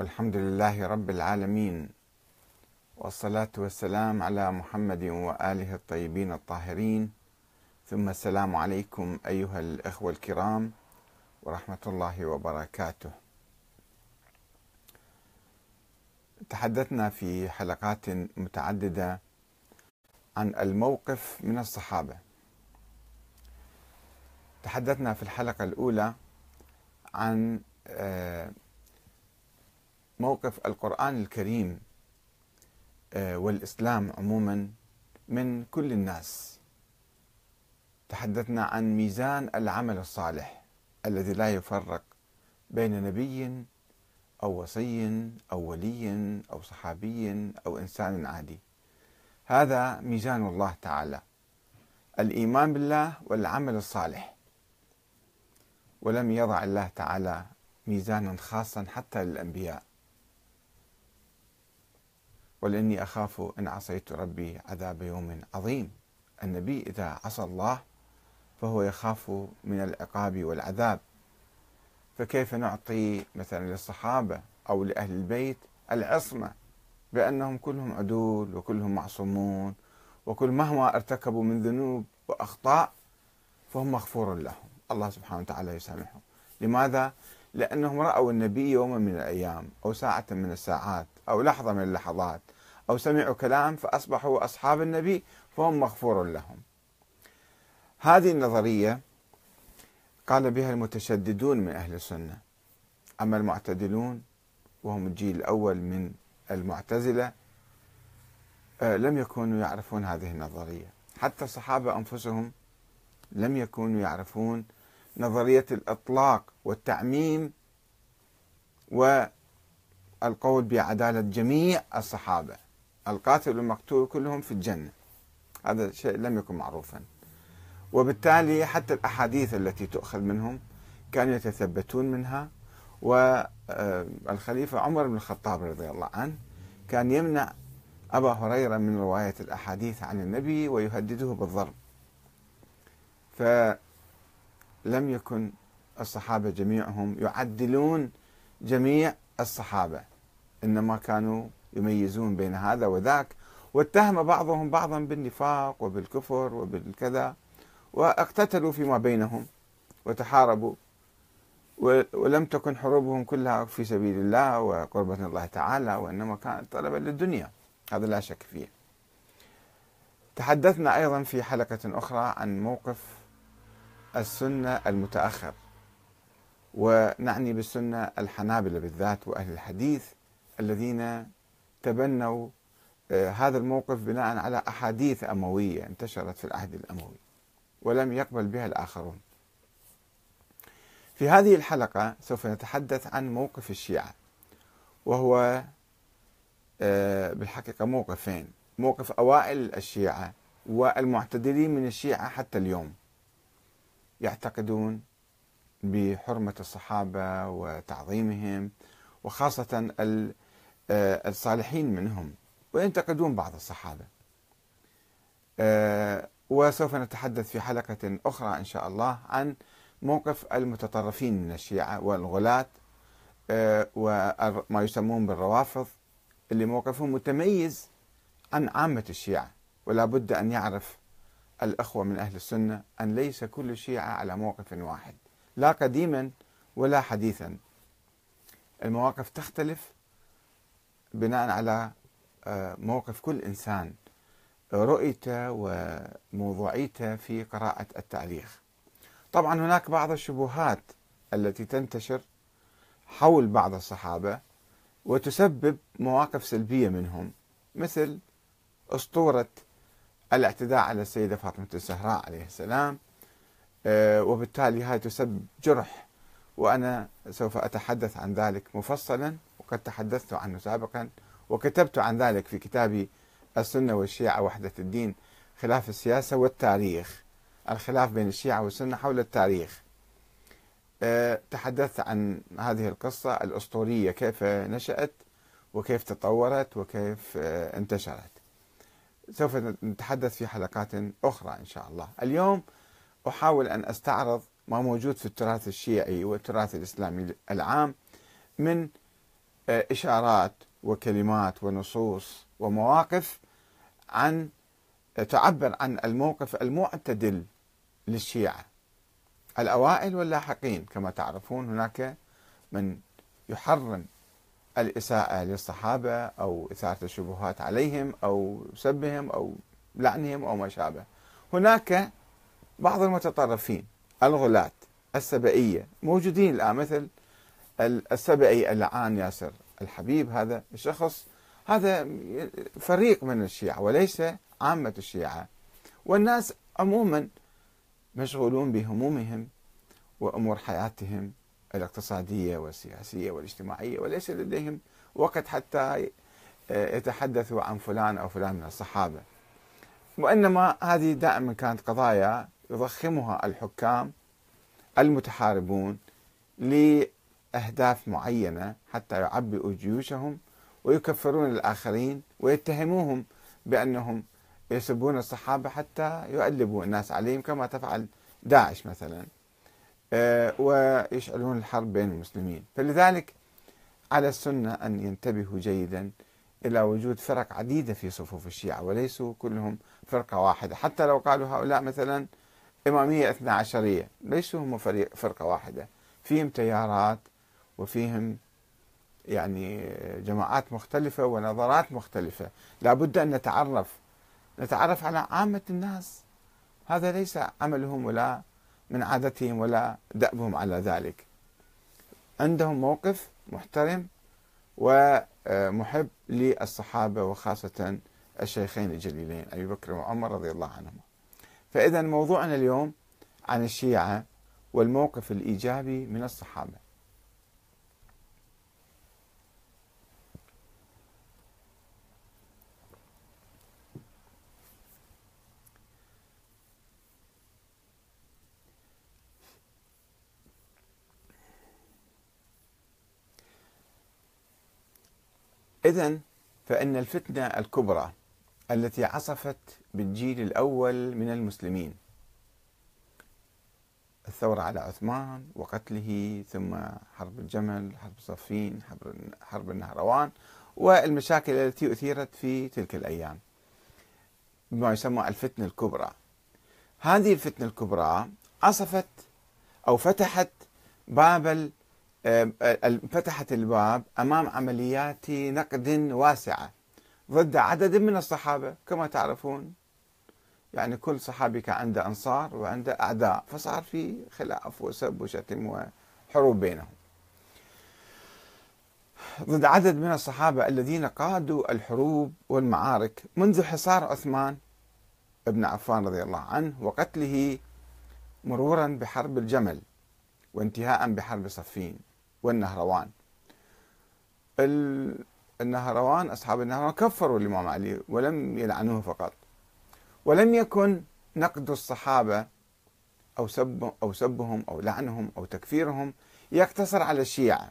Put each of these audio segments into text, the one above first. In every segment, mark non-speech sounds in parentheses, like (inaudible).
والحمد لله رب العالمين والصلاة والسلام على محمد وآله الطيبين الطاهرين. ثم السلام عليكم أيها الأخوة الكرام ورحمة الله وبركاته. تحدثنا في حلقات متعددة عن الموقف من الصحابة. تحدثنا في الحلقة الأولى عن آه، موقف القرآن الكريم آه، والإسلام عموما من كل الناس. تحدثنا عن ميزان العمل الصالح الذي لا يفرق بين نبي أو وصي أو ولي أو صحابي أو إنسان عادي. هذا ميزان الله تعالى. الإيمان بالله والعمل الصالح. ولم يضع الله تعالى ميزانا خاصا حتى للأنبياء. ولأني أخاف إن عصيت ربي عذاب يوم عظيم. النبي إذا عصى الله فهو يخاف من العقاب والعذاب. فكيف نعطي مثلا للصحابة أو لأهل البيت العصمة بأنهم كلهم عدول وكلهم معصومون وكل مهما ارتكبوا من ذنوب وأخطاء فهم مغفور لهم. الله سبحانه وتعالى يسامحهم. لماذا؟ لأنهم رأوا النبي يوما من الأيام أو ساعة من الساعات. أو لحظة من اللحظات أو سمعوا كلام فأصبحوا أصحاب النبي فهم مغفور لهم. هذه النظرية قال بها المتشددون من أهل السنة. أما المعتدلون وهم الجيل الأول من المعتزلة آه، لم يكونوا يعرفون هذه النظرية. حتى الصحابة أنفسهم لم يكونوا يعرفون نظرية الإطلاق والتعميم والقول بعدالة جميع الصحابة. القاتل والمقتول كلهم في الجنة. هذا شيء لم يكن معروفا. وبالتالي حتى الأحاديث التي تؤخذ منهم كانوا يتثبتون منها. والخليفة عمر بن الخطاب رضي الله عنه كان يمنع أبا هريرة من رواية الأحاديث عن النبي ويهدده بالضرب. فلم يكن الصحابة جميعهم يعدلون جميع الصحابة. إنما كانوا يميزون بين هذا وذاك واتهم بعضهم بعضا بالنفاق وبالكفر وبالكذا واقتتلوا فيما بينهم وتحاربوا ولم تكن حروبهم كلها في سبيل الله وقربة الله تعالى وإنما كانت طلبا للدنيا. هذا لا شك فيه. تحدثنا أيضا في حلقة أخرى عن موقف السنة المتأخر ونعني بالسنة الحنابلة بالذات وأهل الحديث الذين تبنوا آه، هذا الموقف بناء على أحاديث أموية انتشرت في العهد الأموي ولم يقبل بها الآخرون. في هذه الحلقة سوف نتحدث عن موقف الشيعة وهو آه، بالحقيقة موقفين موقف أوائل الشيعة والمعتدلين من الشيعة حتى اليوم يعتقدون بحرمة الصحابة وتعظيمهم وخاصة الصالحين منهم وينتقدون بعض الصحابة. آه، وسوف نتحدث في حلقة أخرى إن شاء الله عن موقف المتطرفين من الشيعة والغلاة آه، وما يسمون بالروافض اللي موقفهم متميز عن عامة الشيعة. ولا بد أن يعرف الأخوة من أهل السنة أن ليس كل الشيعة على موقف واحد لا قديما ولا حديثا. المواقف تختلف بناء على آه، موقف كل إنسان رؤيته وموضوعيته في قراءة التاريخ. طبعا هناك بعض الشبهات التي تنتشر حول بعض الصحابة وتسبب مواقف سلبية منهم مثل أسطورة الاعتداء على السيدة فاطمة الزهراء عليه السلام آه، وبالتالي هاي تسبب جرح وأنا سوف أتحدث عن ذلك مفصلا وقد تحدثت عنه سابقا وكتبت عن ذلك في كتابي السنة والشيعة وحدة الدين خلاف السياسة والتاريخ. الخلاف بين الشيعة والسنة حول التاريخ. أه تحدثت عن هذه القصة الأسطورية كيف نشأت وكيف تطورت وكيف أه انتشرت. سوف نتحدث في حلقات أخرى إن شاء الله. اليوم أحاول أن أستعرض ما موجود في التراث الشيعي والتراث الإسلامي العام من آه، إشارات وكلمات ونصوص ومواقف عن تعبر عن الموقف المعتدل للشيعة. الأوائل واللاحقين كما تعرفون هناك من يحرم الإساءة للصحابة أو إثارة الشبهات عليهم أو سبهم أو لعنهم أو ما شابه. هناك بعض المتطرفين الغلاة السبئية موجودين الآن مثل السبئي اللعان ياسر. الحبيب هذا الشخص هذا فريق من الشيعة وليس عامة الشيعة. والناس عموما مشغولون بهمومهم وأمور حياتهم الاقتصادية والسياسية والاجتماعية وليس لديهم وقت حتى يتحدثوا عن فلان أو فلان من الصحابة. وإنما هذه دائما كانت قضايا يضخمها الحكام المتحاربون لأهداف معينة حتى يعبئوا جيوشهم ويكفرون الآخرين ويتهموهم بأنهم يسبون الصحابة حتى يؤلبوا الناس عليهم كما تفعل داعش مثلا آه، ويشعلون الحرب بين المسلمين. فلذلك على السنة أن ينتبهوا جيدا إلى وجود فرق عديدة في صفوف الشيعة وليسوا كلهم فرقة واحدة. حتى لو قالوا هؤلاء مثلا إمامية اثنا عشرية ليسوا هم فرقة واحدة. فيهم تيارات وفيهم يعني جماعات مختلفة ونظرات مختلفة. لابد أن نتعرف نتعرف على عامة الناس. هذا ليس عملهم ولا من عادتهم ولا دأبهم على ذلك. عندهم موقف محترم ومحب للصحابة وخاصة الشيخين الجليلين أبي بكر وعمر رضي الله عنهما. فإذا موضوعنا اليوم عن الشيعة والموقف الإيجابي من الصحابة. إذا فإن الفتنة الكبرى التي عصفت بالجيل الأول من المسلمين. الثورة على عثمان وقتله ثم حرب الجمل حرب صفين حرب, النهروان والمشاكل التي أثيرت في تلك الأيام. بما يسمى الفتنة الكبرى. هذه الفتنة الكبرى عصفت أو فتحت باب فتحت الباب أمام عمليات نقد واسعة ضد عدد من الصحابة كما تعرفون يعني كل صحابي كان عنده أنصار وعنده أعداء فصار في خلاف وسب وشتم وحروب بينهم. ضد عدد من الصحابة الذين قادوا الحروب والمعارك منذ حصار عثمان بن عفان رضي الله عنه وقتله مرورا بحرب الجمل وانتهاء بحرب صفين والنهروان. النهروان أصحاب النهروان كفروا الإمام علي ولم يلعنوه فقط. ولم يكن نقد الصحابة أو سب أو سبهم أو لعنهم أو تكفيرهم يقتصر على الشيعة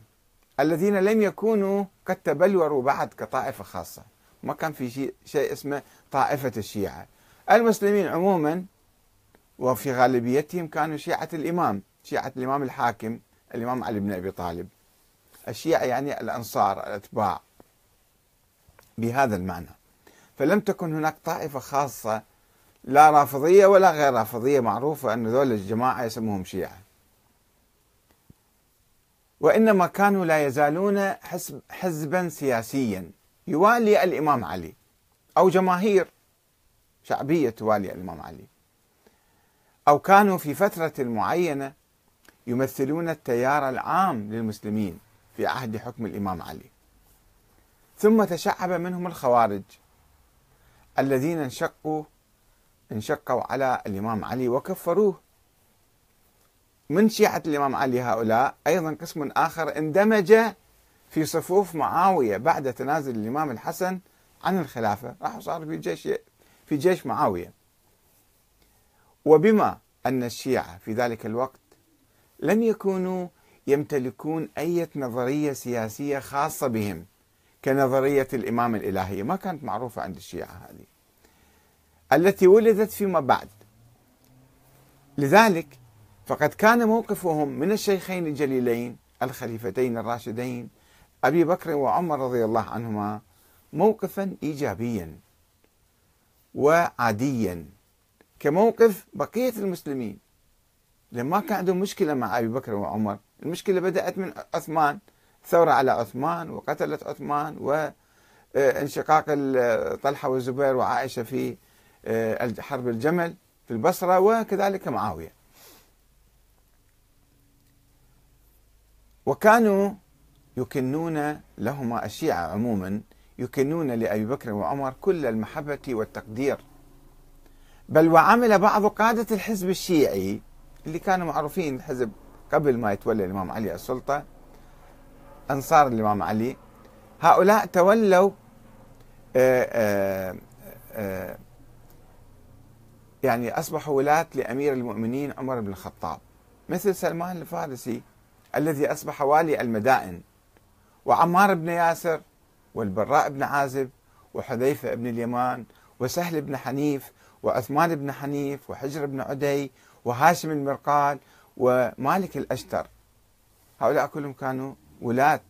الذين لم يكونوا قد تبلوروا بعد كطائفة خاصة. ما كان في شيء, شيء اسمه طائفة الشيعة. المسلمين عموما وفي غالبيتهم كانوا شيعة الإمام شيعة الإمام الحاكم. الإمام علي بن أبي طالب. الشيعة يعني الأنصار الأتباع. بهذا المعنى. فلم تكن هناك طائفة خاصة لا رافضية ولا غير رافضية معروفة أن ذول الجماعة يسموهم شيعة. وإنما كانوا لا يزالون حزب حزبا سياسيا. يوالي الإمام علي أو جماهير شعبية توالي الإمام علي. أو كانوا في فترة معينة يمثلون التيار العام للمسلمين في عهد حكم الإمام علي. ثم تشعب منهم الخوارج الذين انشقوا انشقوا على الإمام علي وكفروه. من شيعة الإمام علي هؤلاء؟ أيضا قسم آخر اندمج في صفوف معاوية بعد تنازل الإمام الحسن عن الخلافة. راح صار في جيش في جيش معاوية. وبما أن الشيعة في ذلك الوقت لم يكونوا يمتلكون أي نظرية سياسية خاصة بهم كنظرية الإمام الإلهية ما كانت معروفة عند الشيعة هذه. التي ولدت فيما بعد. لذلك فقد كان موقفهم من الشيخين الجليلين الخليفتين الراشدين أبي بكر وعمر رضي الله عنهما موقفا إيجابيا وعاديا كموقف بقية المسلمين. لما كان عندهم مشكلة مع أبي بكر وعمر. المشكلة بدأت من عثمان. ثورة على عثمان وقتلت عثمان وانشقاق طلحة والزبير وعائشة في آه، حرب الجمل في البصرة وكذلك معاوية. وكانوا يكنون لهما الشيعة عموما يكنون لأبي بكر وعمر كل المحبة والتقدير. بل وعمل بعض قادة الحزب الشيعي اللي كانوا معروفين الحزب قبل ما يتولى الإمام علي السلطة أنصار الإمام علي. هؤلاء تولوا آه، آه، آه، يعني أصبحوا ولاة لأمير المؤمنين عمر بن الخطاب مثل سلمان الفارسي الذي أصبح والي المدائن وعمار بن ياسر والبراء بن عازب وحذيفة بن اليمان وسهل بن حنيف وعثمان بن حنيف وحجر بن عدي وهاشم المرقال ومالك الأشتر. هؤلاء كلهم كانوا ولاة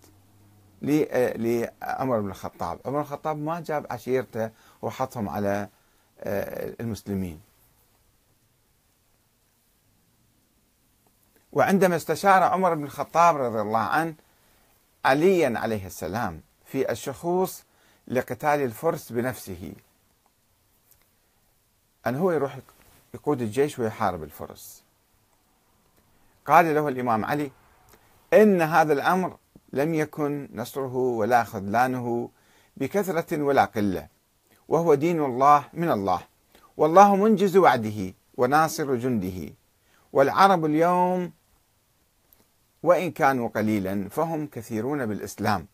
لعمر بن الخطاب. عمر بن الخطاب ما جاب عشيرته وحطهم على آه، المسلمين. وعندما استشار عمر بن الخطاب رضي الله عنه عليا عليه السلام في الشخوص لقتال الفرس بنفسه. أن هو يروح يقود الجيش ويحارب الفرس. قال له الإمام علي إن هذا الأمر لم يكن نصره ولا خذلانه بكثرة ولا قلة وهو دين الله من الله والله منجز وعده وناصر جنده. والعرب اليوم وإن كانوا قليلا فهم كثيرون بالإسلام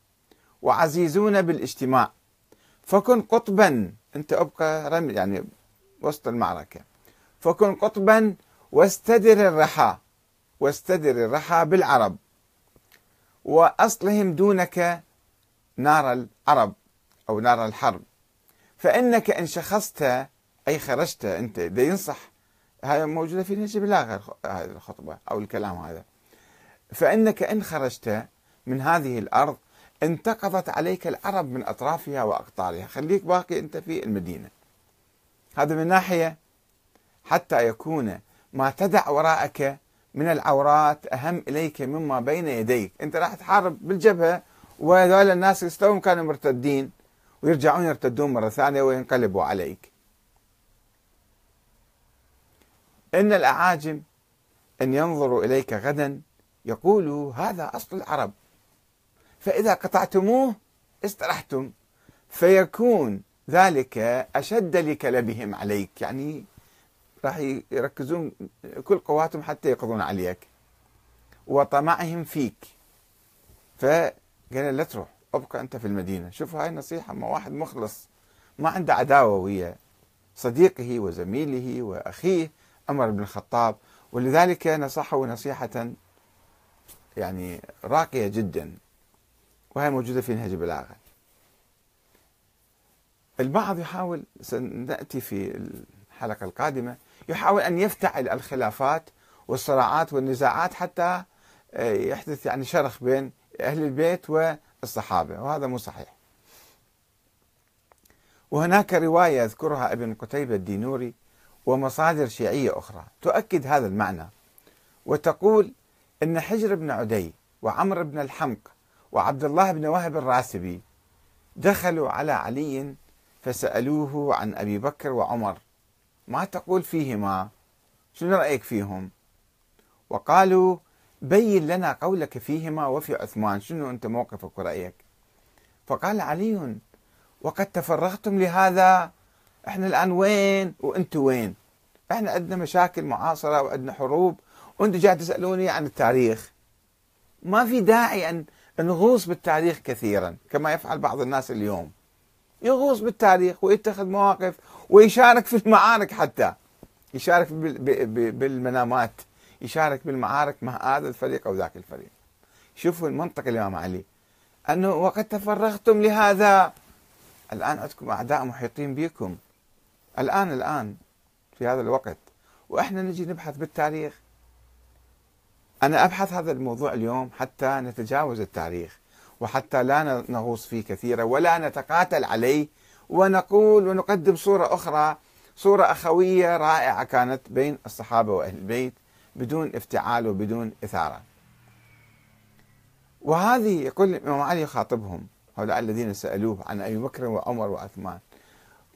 وعزيزون بالاجتماع فكن قطبا أنت أبقى رمي يعني وسط المعركة. فكن قطبا واستدر الرحى واستدر الرحى بالعرب. وأصلهم دونك نار العرب أو نار الحرب. فإنك إن شخصت أي خرجت أنت ده ينصح هذا موجودة في نهج بلاغة هذه الخطبة أو الكلام هذا. فإنك إن خرجت من هذه الأرض انتقضت عليك العرب من أطرافها وأقطارها. خليك باقي أنت في المدينة. هذا من ناحية حتى يكون ما تدع وراءك من العورات أهم إليك مما بين يديك. أنت راح تحارب بالجبهة وهذول الناس يستوون كانوا مرتدين ويرجعون يرتدون مرة ثانية وينقلبوا عليك. إن الأعاجم أن ينظروا إليك غدا يقولوا هذا أصل العرب. فإذا قطعتموه استرحتم فيكون ذلك أشد لكلبهم عليك. يعني راح يركزون كل قواتهم حتى يقضون عليك. وطمعهم فيك. فقال لا تروح ابقى أنت في المدينة. شوف هاي نصيحة ما واحد مخلص ما عنده عداوة ويا صديقه وزميله وأخيه عمر بن الخطاب. ولذلك نصحه نصيحة يعني راقية جدا. وهي موجودة في نهج البلاغه البعض يحاول سنأتي في الحلقة القادمة. يحاول أن يفتعل الخلافات والصراعات والنزاعات حتى آه، يحدث يعني شرخ بين أهل البيت والصحابة وهذا مو صحيح. وهناك رواية يذكرها ابن قتيبة الدينوري ومصادر شيعية أخرى تؤكد هذا المعنى وتقول إن حجر بن عدي وعمر بن الحمق وعبد الله بن وهب الراسبي دخلوا على علي فسألوه عن أبي بكر وعمر ما تقول فيهما؟ شنو رأيك فيهم؟ وقالوا بين لنا قولك فيهما وفي عثمان. شنو أنت موقفك ورأيك؟ فقال علي وقد تفرغتم لهذا. إحنا الآن وين؟ وأنتم وين؟ إحنا عندنا مشاكل معاصرة وعندنا حروب. وأنتم جاي تسألوني عن التاريخ. ما في داعي أن نغوص بالتاريخ كثيرا كما يفعل بعض الناس اليوم. يغوص بالتاريخ ويتخذ مواقف ويشارك في المعارك حتى. يشارك بالمنامات. يشارك بالمعارك مع هذا الفريق أو ذاك الفريق. شوفوا المنطق الإمام علي. أنه وقد تفرغتم لهذا. الآن عندكم أعداء محيطين بكم. الآن الآن في هذا الوقت. وإحنا نجي نبحث بالتاريخ. أنا أبحث هذا الموضوع اليوم حتى نتجاوز التاريخ. وحتى لا نغوص فيه كثيرا ولا نتقاتل عليه ونقول ونقدم صورة أخرى. صورة أخوية رائعة كانت بين الصحابة وأهل البيت بدون افتعال وبدون إثارة. وهذه يقول الإمام علي يخاطبهم هؤلاء الذين سألوه عن أبي بكر وعمر وعثمان.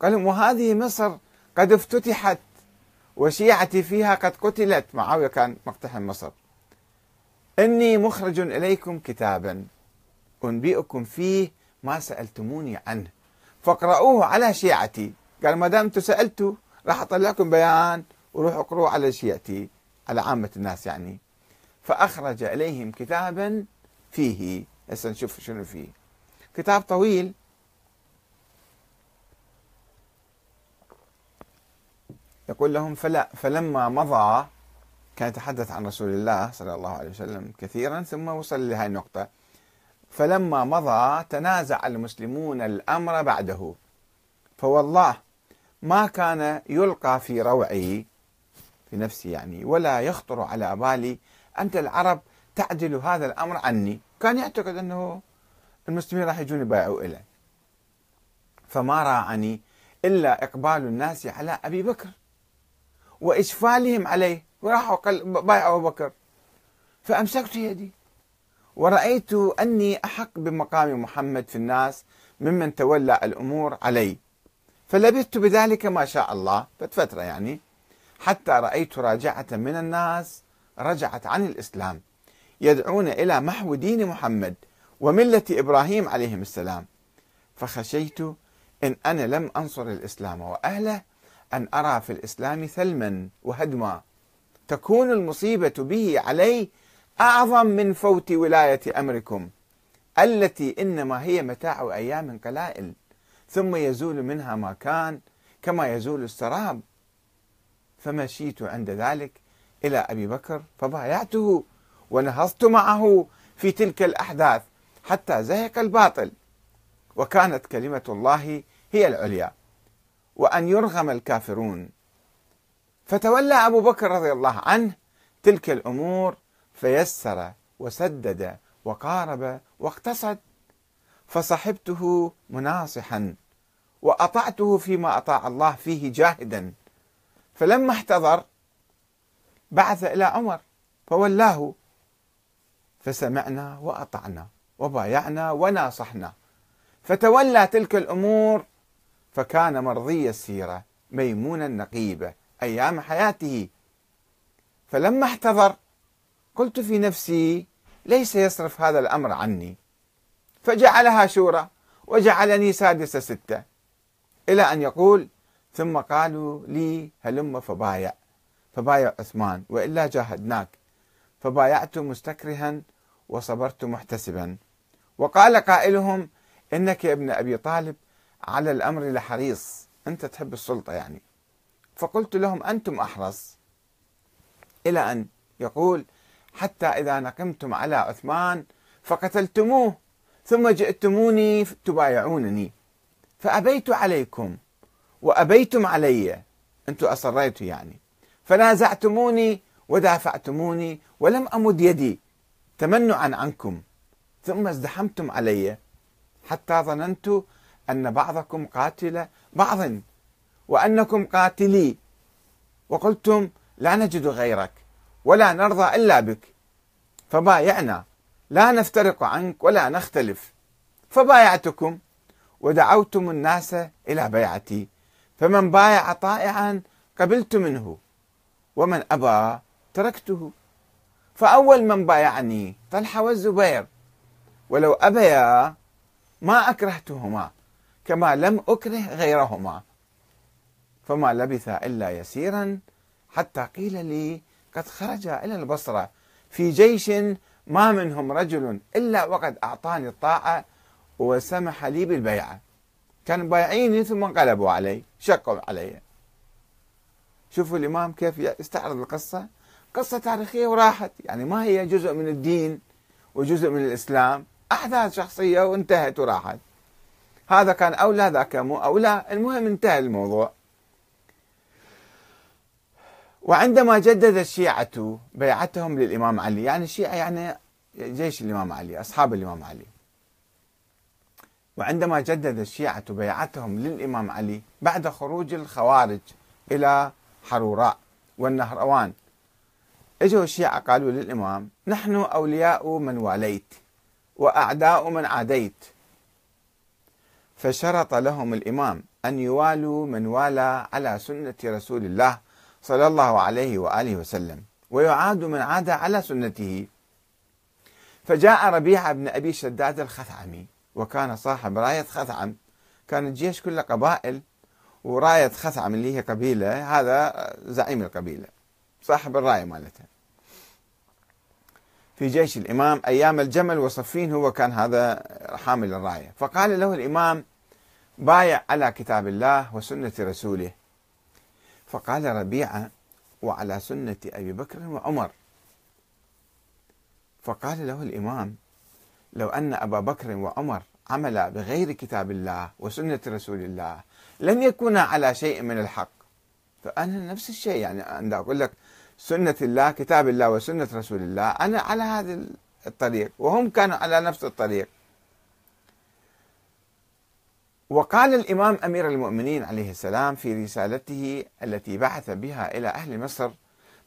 قال لهم وهذه مصر قد افتتحت وشيعتي فيها قد قتلت. معاوية كان مقتحم مصر. إني مخرج إليكم كتابا. أنبئكم فيه ما سألتموني عنه. فاقرؤوه على شيعتي. قال ما دام أنتم سألتوا راح أطلع لكم بيان وروحوا اقرؤوا على شيعتي على عامة الناس يعني. فأخرج إليهم كتابا فيه. هسه نشوف شنو فيه. كتاب طويل. يقول لهم فلا فلما مضى كان يتحدث عن رسول الله صلى الله عليه وسلم كثيرا ثم وصل لهذه النقطة. فلما مضى تنازع المسلمون الأمر بعده. فوالله ما كان يلقى في روعي في نفسي يعني ولا يخطر على بالي أنت العرب تعدل هذا الأمر عني. كان يعتقد أنه المسلمين راح يجون يبايعوا إليه فما راعني إلا إقبال الناس على أبي بكر وإشفالهم عليه. وراحوا بايعوا أبو بكر. فأمسكت يدي. ورأيت أني أحق بمقام محمد في الناس ممن تولى الأمور علي. فلبثت بذلك ما شاء الله فترة يعني حتى رأيت راجعة من الناس رجعت عن الإسلام يدعون إلى محو دين محمد وملة إبراهيم عليهم السلام. فخشيت إن أنا لم أنصر الإسلام وأهله أن أرى في الإسلام ثلما وهدما. تكون المصيبة به علي أعظم من فوت ولاية أمركم التي إنما هي متاع أيام قلائل ثم يزول منها ما كان كما يزول السراب. فمشيت عند ذلك إلى أبي بكر فبايعته ونهضت معه في تلك الأحداث حتى زهق الباطل. وكانت كلمة الله هي العليا وأن يرغم الكافرون. فتولى أبو بكر رضي الله عنه تلك الأمور فيسر وسدد وقارب واقتصد فصحبته مناصحا وأطعته فيما أطاع الله فيه جاهدا. فلما احتضر بعث إلى عمر فولاه فسمعنا وأطعنا وبايعنا وناصحنا. فتولى تلك الأمور فكان مرضي السيرة ميمونا نقيبة أيام حياته. فلما احتضر قلت في نفسي ليس يصرف هذا الأمر عني. فجعلها شورى وجعلني سادس ستة. إلى أن يقول ثم قالوا لي هلم فبايع. فبايع عثمان وإلا جاهدناك. فبايعت مستكرها وصبرت محتسبا. وقال قائلهم إنك يا ابن أبي طالب على الأمر لحريص. أنت تحب السلطة يعني. فقلت لهم أنتم أحرص. إلى أن يقول حتى إذا نقمتم على عثمان فقتلتموه ثم جئتموني تبايعونني فأبيت عليكم وأبيتم علي أنتم أصريتوا يعني. فنازعتموني ودافعتموني ولم أمد يدي تمنعا عنكم ثم ازدحمتم علي. حتى ظننت أن بعضكم قاتل بعض وأنكم قاتلي. وقلتم لا نجد غيرك. ولا نرضى إلا بك. فبايعنا. لا نفترق عنك ولا نختلف. فبايعتكم. ودعوتم الناس إلى بيعتي. فمن بايع طائعا قبلت منه. ومن أبى تركته. فأول من بايعني طلحة والزبير. ولو أبيا ما أكرهتهما كما لم أكره غيرهما. فما لبث إلا يسيرا حتى قيل لي قد خرج إلى البصرة. في جيش ما منهم رجل إلا وقد أعطاني الطاعة وسمح لي بالبيعة كانوا بايعيني ثم انقلبوا علي شقوا علي. شوفوا الإمام كيف يستعرض القصة. قصة تاريخية وراحت يعني ما هي جزء من الدين وجزء من الإسلام. أحداث شخصية وانتهت وراحت. هذا كان أولى ذاك مو أولى. المهم انتهى الموضوع. وعندما جدد الشيعة بيعتهم للإمام علي يعني الشيعة يعني جيش الإمام علي أصحاب الإمام علي. وعندما جدد الشيعة بيعتهم للإمام علي بعد خروج الخوارج إلى حروراء والنهروان. إجوا الشيعة قالوا للإمام نحن أولياء من واليت وأعداء من عاديت. فشرط لهم الإمام أن يوالوا من والى على سنة رسول الله صلى الله عليه وآله وسلم ويعاد من عاد على سنته. فجاء ربيعة بن أبي شداد الخثعمي وكان صاحب راية خثعم. كان الجيش كله قبائل وراية خثعم اللي هي قبيلة هذا زعيم القبيلة صاحب الراية مالته في جيش الإمام أيام الجمل وصفين هو كان هذا حامل الراية. فقال له الإمام بايع على كتاب الله وسنة رسوله. فقال ربيعة وعلى سنة أبي بكر وعمر. فقال له الإمام لو أن أبا بكر وعمر عملا بغير كتاب الله وسنة رسول الله لم يكونا على شيء من الحق. فأنا نفس الشيء يعني أنا أقول لك سنة الله كتاب الله وسنة رسول الله أنا على هذا الطريق وهم كانوا على نفس الطريق. وقال الإمام أمير المؤمنين عليه السلام في رسالته التي بعث بها إلى أهل مصر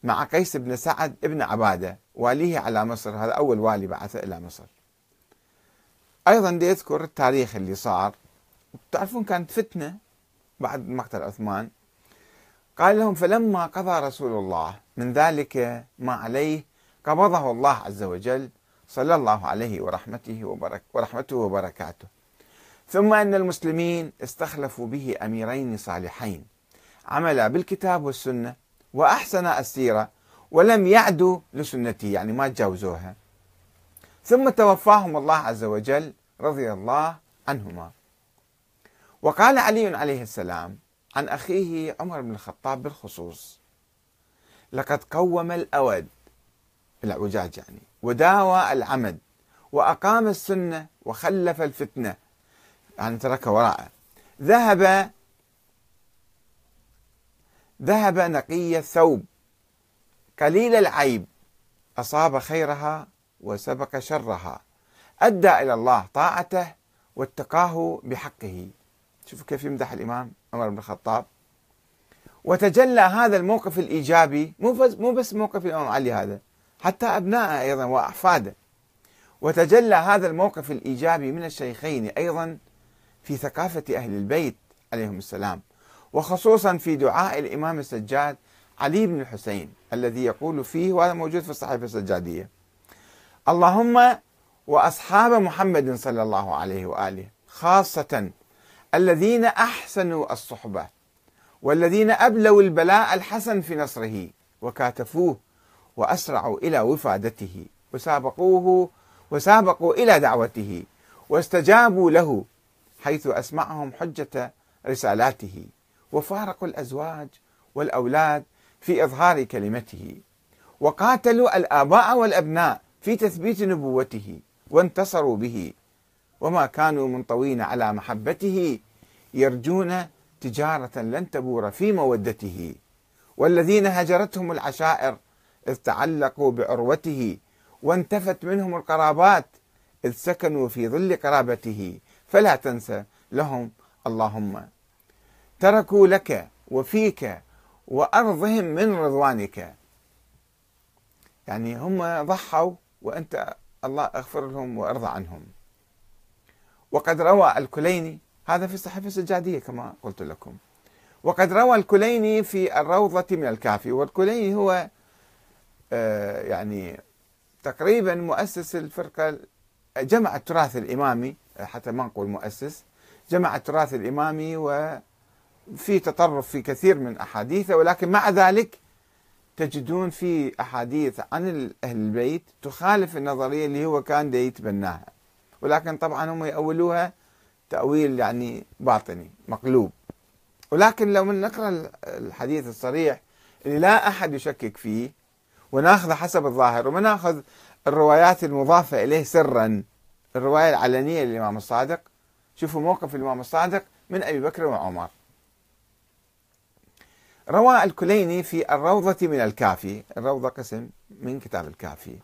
مع قيس بن سعد بن عبادة واليه على مصر. هذا أول والي بعث إلى مصر. أيضا يذكر التاريخ اللي صار. تعرفون كانت فتنة بعد مقتل عثمان. قال لهم فلما قضى رسول الله من ذلك ما عليه قبضه الله عز وجل صلى الله عليه ورحمته وبرك ورحمته وبركاته. ثم أن المسلمين استخلفوا به أميرين صالحين. عملا بالكتاب والسنة وأحسن السيرة ولم يعدوا لسنته يعني ما تجاوزوها. ثم توفاهم الله عز وجل رضي الله عنهما. وقال علي عليه السلام عن أخيه عمر بن الخطاب بالخصوص لقد قوم الأود. العوجاج يعني. وداوى العمد وأقام السنة وخلف الفتنة يعني ترك وراءه ذهب ذهب نقي الثوب. قليل العيب. أصاب خيرها وسبق شرها. أدى إلى الله طاعته واتقاه بحقه. شوفوا كيف يمدح الإمام عمر بن الخطاب. وتجلى هذا الموقف الإيجابي مو بس, مو بس موقف الإمام علي هذا حتى أبنائه أيضا وأحفاده. وتجلى هذا الموقف الإيجابي من الشيخين أيضا في ثقافة أهل البيت عليهم السلام وخصوصا في دعاء الإمام السجاد علي بن الحسين الذي يقول فيه وهذا موجود في الصحيفة السجادية. اللهم وأصحاب محمد صلى الله عليه وآله خاصة الذين أحسنوا الصحبة والذين أبلوا البلاء الحسن في نصره وكاتفوه وأسرعوا إلى وفادته وسابقوه وسابقوا إلى دعوته واستجابوا له حيث أسمعهم حجة رسالاته وفارقوا الأزواج والأولاد في إظهار كلمته وقاتلوا الآباء والأبناء في تثبيت نبوته وانتصروا به وما كانوا منطوين على محبته يرجون تجارة لن تبور في مودته والذين هجرتهم العشائر إذ تعلقوا بعروته وانتفت منهم القرابات إذ سكنوا في ظل قرابته فلا تنسى لهم. اللهم تركوا لك وفيك وأرضهم من رضوانك. يعني هم ضحوا وأنت الله أغفر لهم وأرضى عنهم. وقد روى الكليني هذا في الصحيفة السجادية كما قلت لكم. وقد روى الكليني في الروضة من الكافي والكليني هو آه، يعني تقريبا مؤسس الفرقة جمع التراث الإمامي حتى ما نقول مؤسس جمع التراث الإمامي وفي تطرف في كثير من أحاديثه ولكن مع ذلك تجدون في أحاديث عن أهل البيت تخالف النظرية اللي هو كان يتبناها. ولكن طبعا هم يأولوها تأويل يعني باطني مقلوب. ولكن لو نقرأ الحديث الصريح اللي لا أحد يشكك فيه وناخذه حسب الظاهر وما ناخذ الروايات المضافة إليه سرا الرواية العلنية للإمام الصادق. شوفوا موقف الإمام الصادق من أبي بكر وعمر. روى الكليني في الروضة من الكافي. الروضة قسم من كتاب الكافي.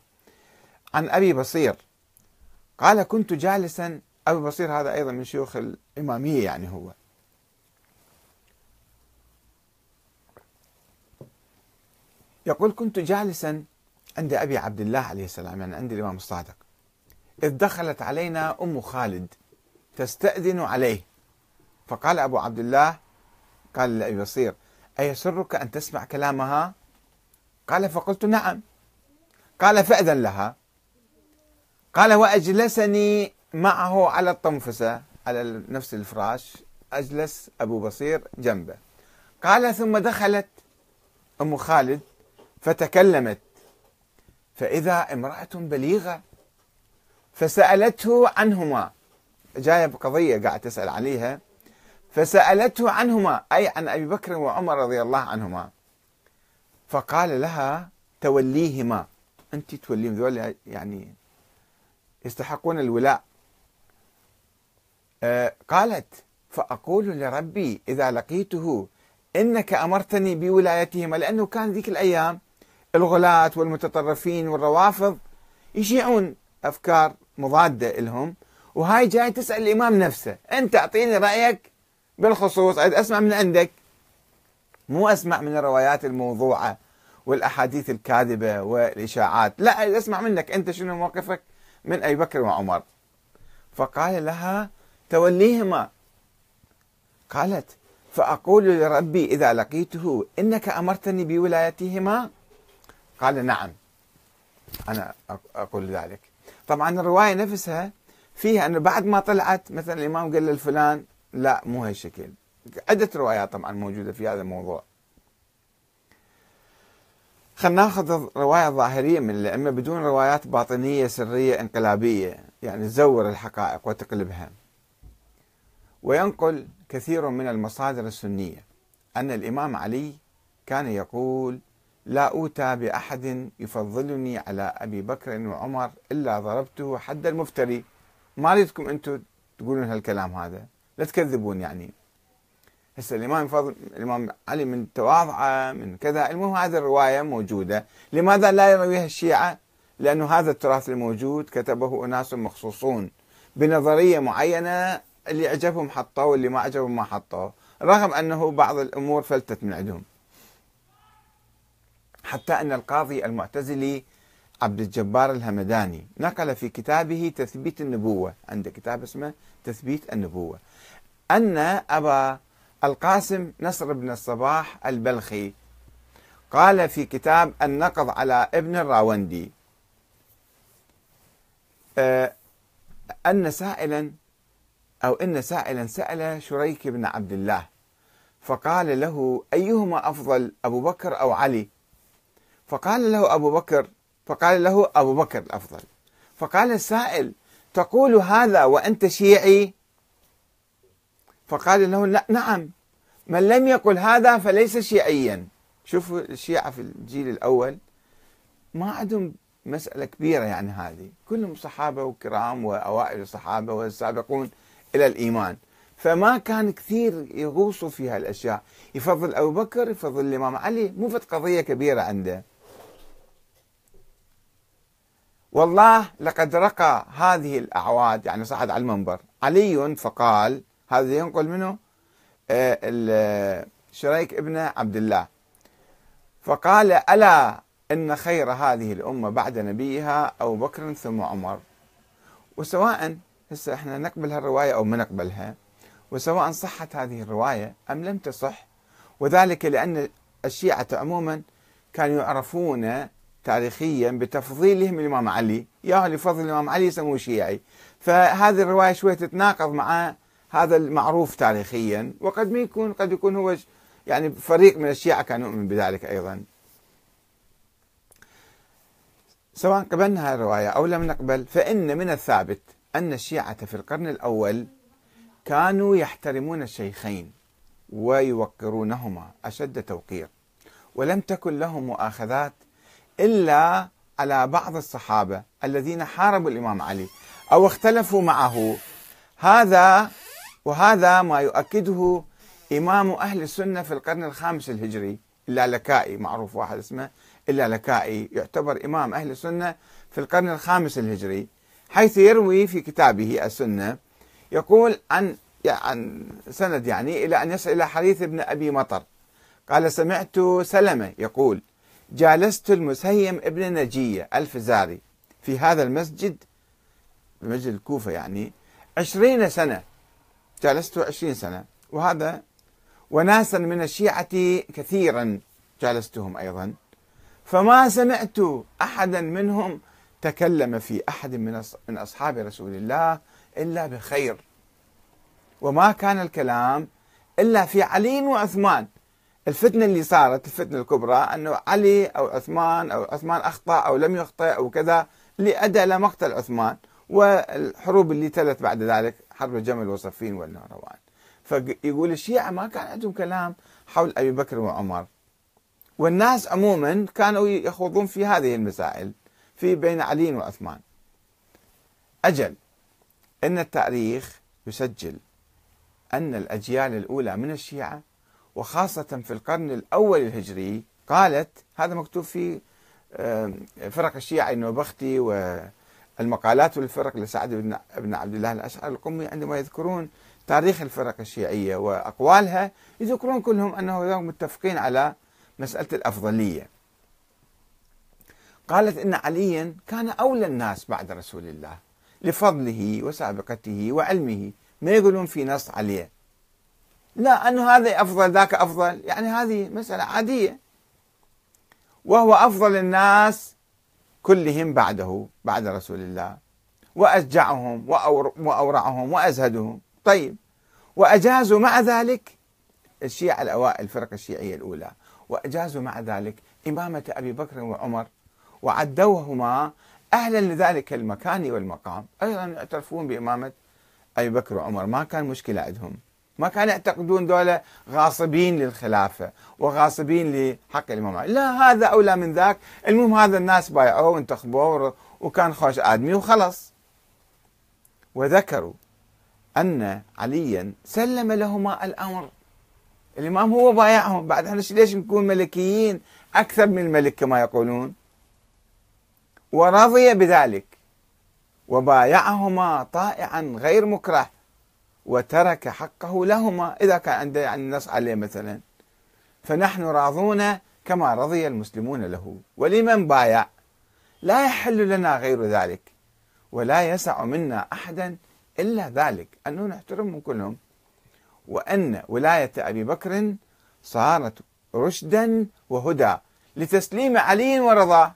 عن أبي بصير. قال كنت جالسا. أبو بصير هذا أيضا من شيوخ الإمامية يعني هو. يقول كنت جالسا عند أبي عبد الله عليه السلام يعني عند الإمام الصادق. إذ دخلت علينا أم خالد تستأذن عليه. فقال أبو عبد الله قال لأبي بصير أيسرك أن تسمع كلامها؟ قال فقلت نعم. قال فأذن لها. قال وأجلسني معه على الطنفسة على نفس الفراش أجلس أبو بصير جنبه. قال ثم دخلت أم خالد فتكلمت فإذا امرأة بليغة فسألته عنهما. جاية بقضية قاعد تسأل عليها. فسألته عنهما أي عن أبي بكر وعمر رضي الله عنهما. فقال لها توليهما. أنت توليهم ذول يعني يستحقون الولاء. آه قالت فأقول لربي إذا لقيته إنك أمرتني بولايتهما لأنه كان ذيك الأيام الغلاة والمتطرفين والروافض يشيعون أفكار مضادة لهم وهاي جاي تسأل الإمام نفسه أنت أعطيني رأيك؟ بالخصوص أسمع من عندك. مو أسمع من الروايات الموضوعة والأحاديث الكاذبة والإشاعات لا أسمع منك. أنت شنو موقفك؟ من أبي بكر وعمر. فقال لها توليهما. قالت فأقول لربي إذا لقيته إنك أمرتني بولايتهما؟ قال نعم. أنا أقول ذلك. طبعا الرواية نفسها فيها أنه بعد ما طلعت مثلا الإمام قال للفلان لا مو هالشكل عدة روايات طبعا موجودة في هذا الموضوع. خلينا ناخذ رواية ظاهرية من الأئمة بدون روايات باطنية سرية انقلابية. يعني تزور الحقائق وتقلبها. وينقل كثير من المصادر السنية أن الإمام علي كان يقول لا أوتى بأحد يفضلني على أبي بكر وعمر إلا ضربته حد المفتري. ما أريدكم أنتم تقولون هالكلام هذا. لا تكذبون يعني. هسه الإمام فضل الإمام علي من تواضعه من كذا. المهم هذه الرواية موجودة. لماذا لا يرويها الشيعة؟ لأنه هذا التراث الموجود كتبه أناس مخصوصون بنظرية معينة اللي عجبهم حطوه واللي ما عجبهم ما حطوه. رغم أنه بعض الأمور فلتت من عندهم. حتى أن القاضي المعتزلي عبد الجبار الهمداني نقل في كتابه تثبيت النبوة عنده كتاب اسمه تثبيت النبوة أن أبا القاسم نصر بن الصباح البلخي قال في كتاب النقض على ابن الراوندي آه، أن سائلا أو إن سائلا سأل شريك بن عبد الله فقال له أيهما أفضل أبو بكر أو علي؟ فقال له أبو بكر فقال له أبو بكر الأفضل. فقال السائل تقول هذا وأنت شيعي؟ فقال له نعم. من لم يقل هذا فليس شيعيا. شوفوا الشيعة في الجيل الأول ما عندهم مسألة كبيرة يعني هذه. كلهم صحابة وكرام وأوائل الصحابة والسابقون إلى الإيمان. فما كان كثير يغوصوا في هالأشياء. يفضل أبو بكر يفضل الإمام علي. مو قضية كبيرة عنده. والله لقد رقى هذه الأعواد يعني صعد على المنبر. علي فقال هذا ينقل منه آه، شريك ابن عبد الله. فقال ألا إن خير هذه الأمة بعد نبيها أبو بكر ثم عمر؟ وسواء هسه إحنا نقبل هالرواية أو ما نقبلها وسواء صحت هذه الرواية أم لم تصح وذلك لأن الشيعة عموما كانوا يعرفون تاريخيا بتفضيلهم الإمام علي. يا اللي فضل الإمام علي يسموه شيعي. فهذه الرواية شوية تتناقض مع هذا المعروف تاريخيا. وقد ما يكون قد يكون هو يعني فريق من الشيعة كان يؤمن بذلك أيضا. سواء قبلنا هذه الرواية أو لم نقبل فإن من الثابت أن الشيعة في القرن الأول كانوا يحترمون الشيخين ويوقرونهما أشد توقير. ولم تكن لهم مؤاخذات إلا على بعض الصحابة الذين حاربوا الإمام علي أو اختلفوا معه. هذا وهذا ما يؤكده إمام أهل السنة في القرن الخامس الهجري اللالكائي معروف واحد اسمه اللالكائي يعتبر إمام أهل السنة في القرن الخامس الهجري. حيث يروي في كتابه السنة يقول عن عن سند يعني إلى أن يصل إلى حديث ابن أبي مطر. قال سمعت سلمة يقول جالست المسيم ابن نجية الفزاري في هذا المسجد مسجد الكوفة يعني عشرين سنة جالست عشرين سنة. وهذا وناسا من الشيعة كثيرا جالستهم أيضا. فما سمعت أحدا منهم تكلم في أحد من أصحاب رسول الله إلا بخير. وما كان الكلام إلا في علي وعثمان. الفتنة اللي صارت الفتنة الكبرى أنه علي أو عثمان أو عثمان أخطأ أو لم يخطئ أو كذا اللي أدى إلى مقتل عثمان. والحروب اللي تلت بعد ذلك حرب الجمل وصفين والنهروان. فيقول الشيعة ما كان عندهم كلام حول أبي بكر وعمر. والناس عموما كانوا يخوضون في هذه المسائل في بين علي وعثمان. أجل إن التاريخ يسجل أن الأجيال الأولى من الشيعة وخاصة في القرن الأول الهجري قالت هذا مكتوب في فرق الشيعة النوبختي والمقالات والفرق لسعد بن عبد الله الأشعري القمي عندما يذكرون تاريخ الفرق الشيعية وأقوالها يذكرون كلهم أنه متفقين على مسألة الأفضلية. قالت إن عليا كان أولى الناس بعد رسول الله لفضله وسابقته وعلمه ما يقولون في نص عليه. لا أنه هذا أفضل ذاك أفضل. يعني هذه مسألة عادية. وهو أفضل الناس كلهم بعده بعد رسول الله. وأشجعهم وأورعهم وأزهدهم. طيب وأجازوا مع ذلك الشيعة الأوائل الفرق الشيعية الأولى. وأجازوا مع ذلك إمامة أبي بكر وعمر وعدوهما أهلا لذلك المكان والمقام. أيضا يعترفون بإمامة أبي بكر وعمر ما كان مشكلة عندهم. ما كانوا يعتقدون دولة غاصبين للخلافة وغاصبين لحق الإمام علي. لا هذا أولى من ذاك. المهم هذا الناس بايعوه وانتخبوه وكان خوش آدمي وخلص. وذكروا أن عليا سلم لهما الأمر. الإمام هو بايعهم. بعد إحنا ليش نكون ملكيين؟ أكثر من الملك كما يقولون. ورضي بذلك. وبايعهما طائعا غير مكره. وترك حقه لهما. إذا كان عنده يعني نص عليه مثلا. فنحن راضون كما رضي المسلمون له. ولمن بايع؟ لا يحل لنا غير ذلك. ولا يسع منا أحدا إلا ذلك. أنه نحترمهم كلهم. وأن ولاية أبي بكر صارت رشدا وهدى لتسليم علي ورضاه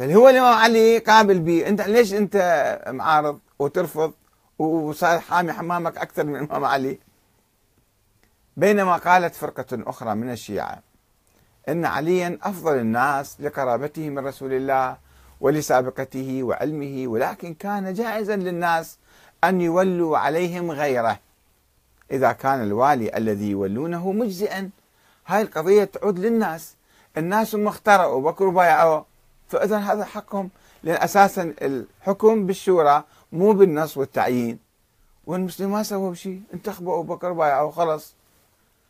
هو الإمام علي قابل به أنت ليش أنت معارض وترفض؟ وصار حامي حمامك أكثر من الإمام علي. بينما قالت فرقة أخرى من الشيعة إن عليا أفضل الناس لقرابته من رسول الله ولسابقته وعلمه ولكن كان جائزا للناس أن يولوا عليهم غيره. إذا كان الوالي الذي يولونه مجزئا هاي القضية تعود للناس. الناس هم اخترعوا بكروا بايعوا فإذا هذا حقهم. لأن أساسا الحكم بالشورى مو بالنص والتعيين. والمسلمين ما سووا شيء. انتخبوا أبو بكر بايعوا خلص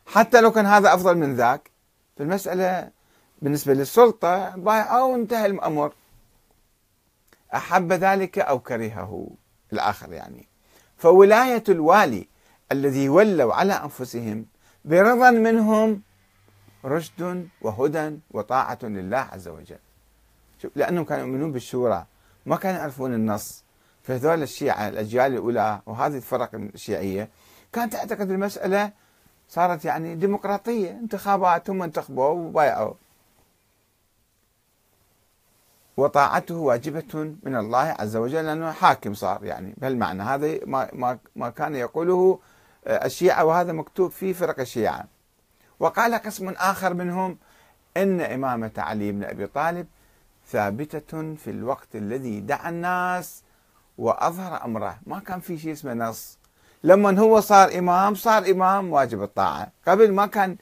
حتى لو كان هذا أفضل من ذاك فالمسألة بالنسبة للسلطة بايعوا وانتهى الأمر. أحب ذلك أو كرهه. الآخر يعني. فولاية الوالي الذي ولوا على أنفسهم برضا منهم رشد وهدى وطاعة لله عز وجل. لأنهم كانوا يؤمنون بالشورى ما كانوا يعرفون النص. فهذول الشيعة الأجيال الأولى وهذه الفرق الشيعية كانت تعتقد المسألة صارت يعني ديمقراطية انتخابات هم انتخبوا وبايعوا. وطاعته واجبة من الله عز وجل لأنه حاكم صار يعني بهالمعنى. هذا ما, ما, ما كان يقوله الشيعة وهذا مكتوب في فرق الشيعة. وقال قسم آخر منهم إن إمامة علي بن أبي طالب ثابتة في الوقت الذي دعا الناس وأظهر أمره. ما كان في شيء اسمه نص. لما هو صار إمام صار إمام واجب الطاعة. قبل ما كان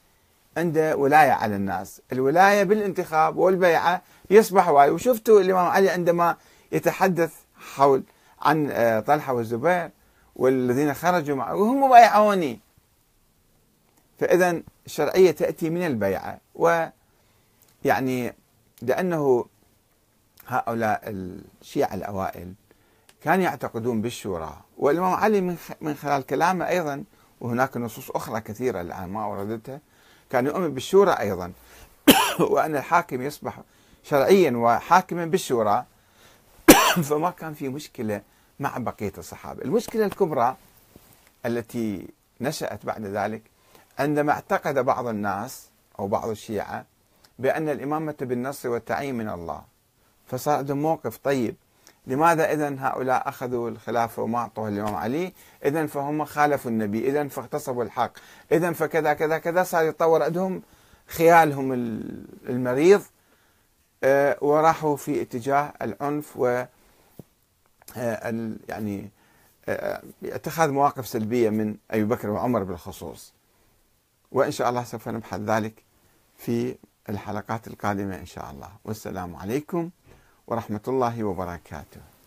عنده ولاية على الناس. الولاية بالانتخاب والبيعة يصبح واي وشفتوا الإمام علي عندما يتحدث حول عن آه، طلحة والزبير والذين خرجوا معه وهم بايعوني فإذا الشرعية تأتي من البيعة. ويعني لأنه هؤلاء الشيعة الأوائل كانوا يعتقدون بالشورى. والإمام علي من خلال كلامه أيضا وهناك نصوص أخرى كثيرة الآن ما أوردتها كان يؤمن بالشورى أيضا. (coughs) وأن الحاكم يصبح شرعيا وحاكما بالشورى. (coughs) فما كان في مشكلة مع بقية الصحابة. المشكلة الكبرى التي نشأت بعد ذلك عندما اعتقد بعض الناس أو بعض الشيعة بأن الإمامة بالنص والتعيين من الله. فصار عندهم موقف طيب. لماذا إذا هؤلاء أخذوا الخلافة وما أعطوها الإمام علي؟ إذا فهم خالفوا النبي إذا فاغتصبوا الحق إذا فكذا كذا كذا صار يتطور عندهم خيالهم المريض آه، وراحوا في اتجاه العنف و آه، يعني آه، اتخاذ مواقف سلبية من أبي بكر وعمر بالخصوص. وإن شاء الله سوف نبحث ذلك في الحلقات القادمة إن شاء الله. والسلام عليكم ورحمة الله وبركاته.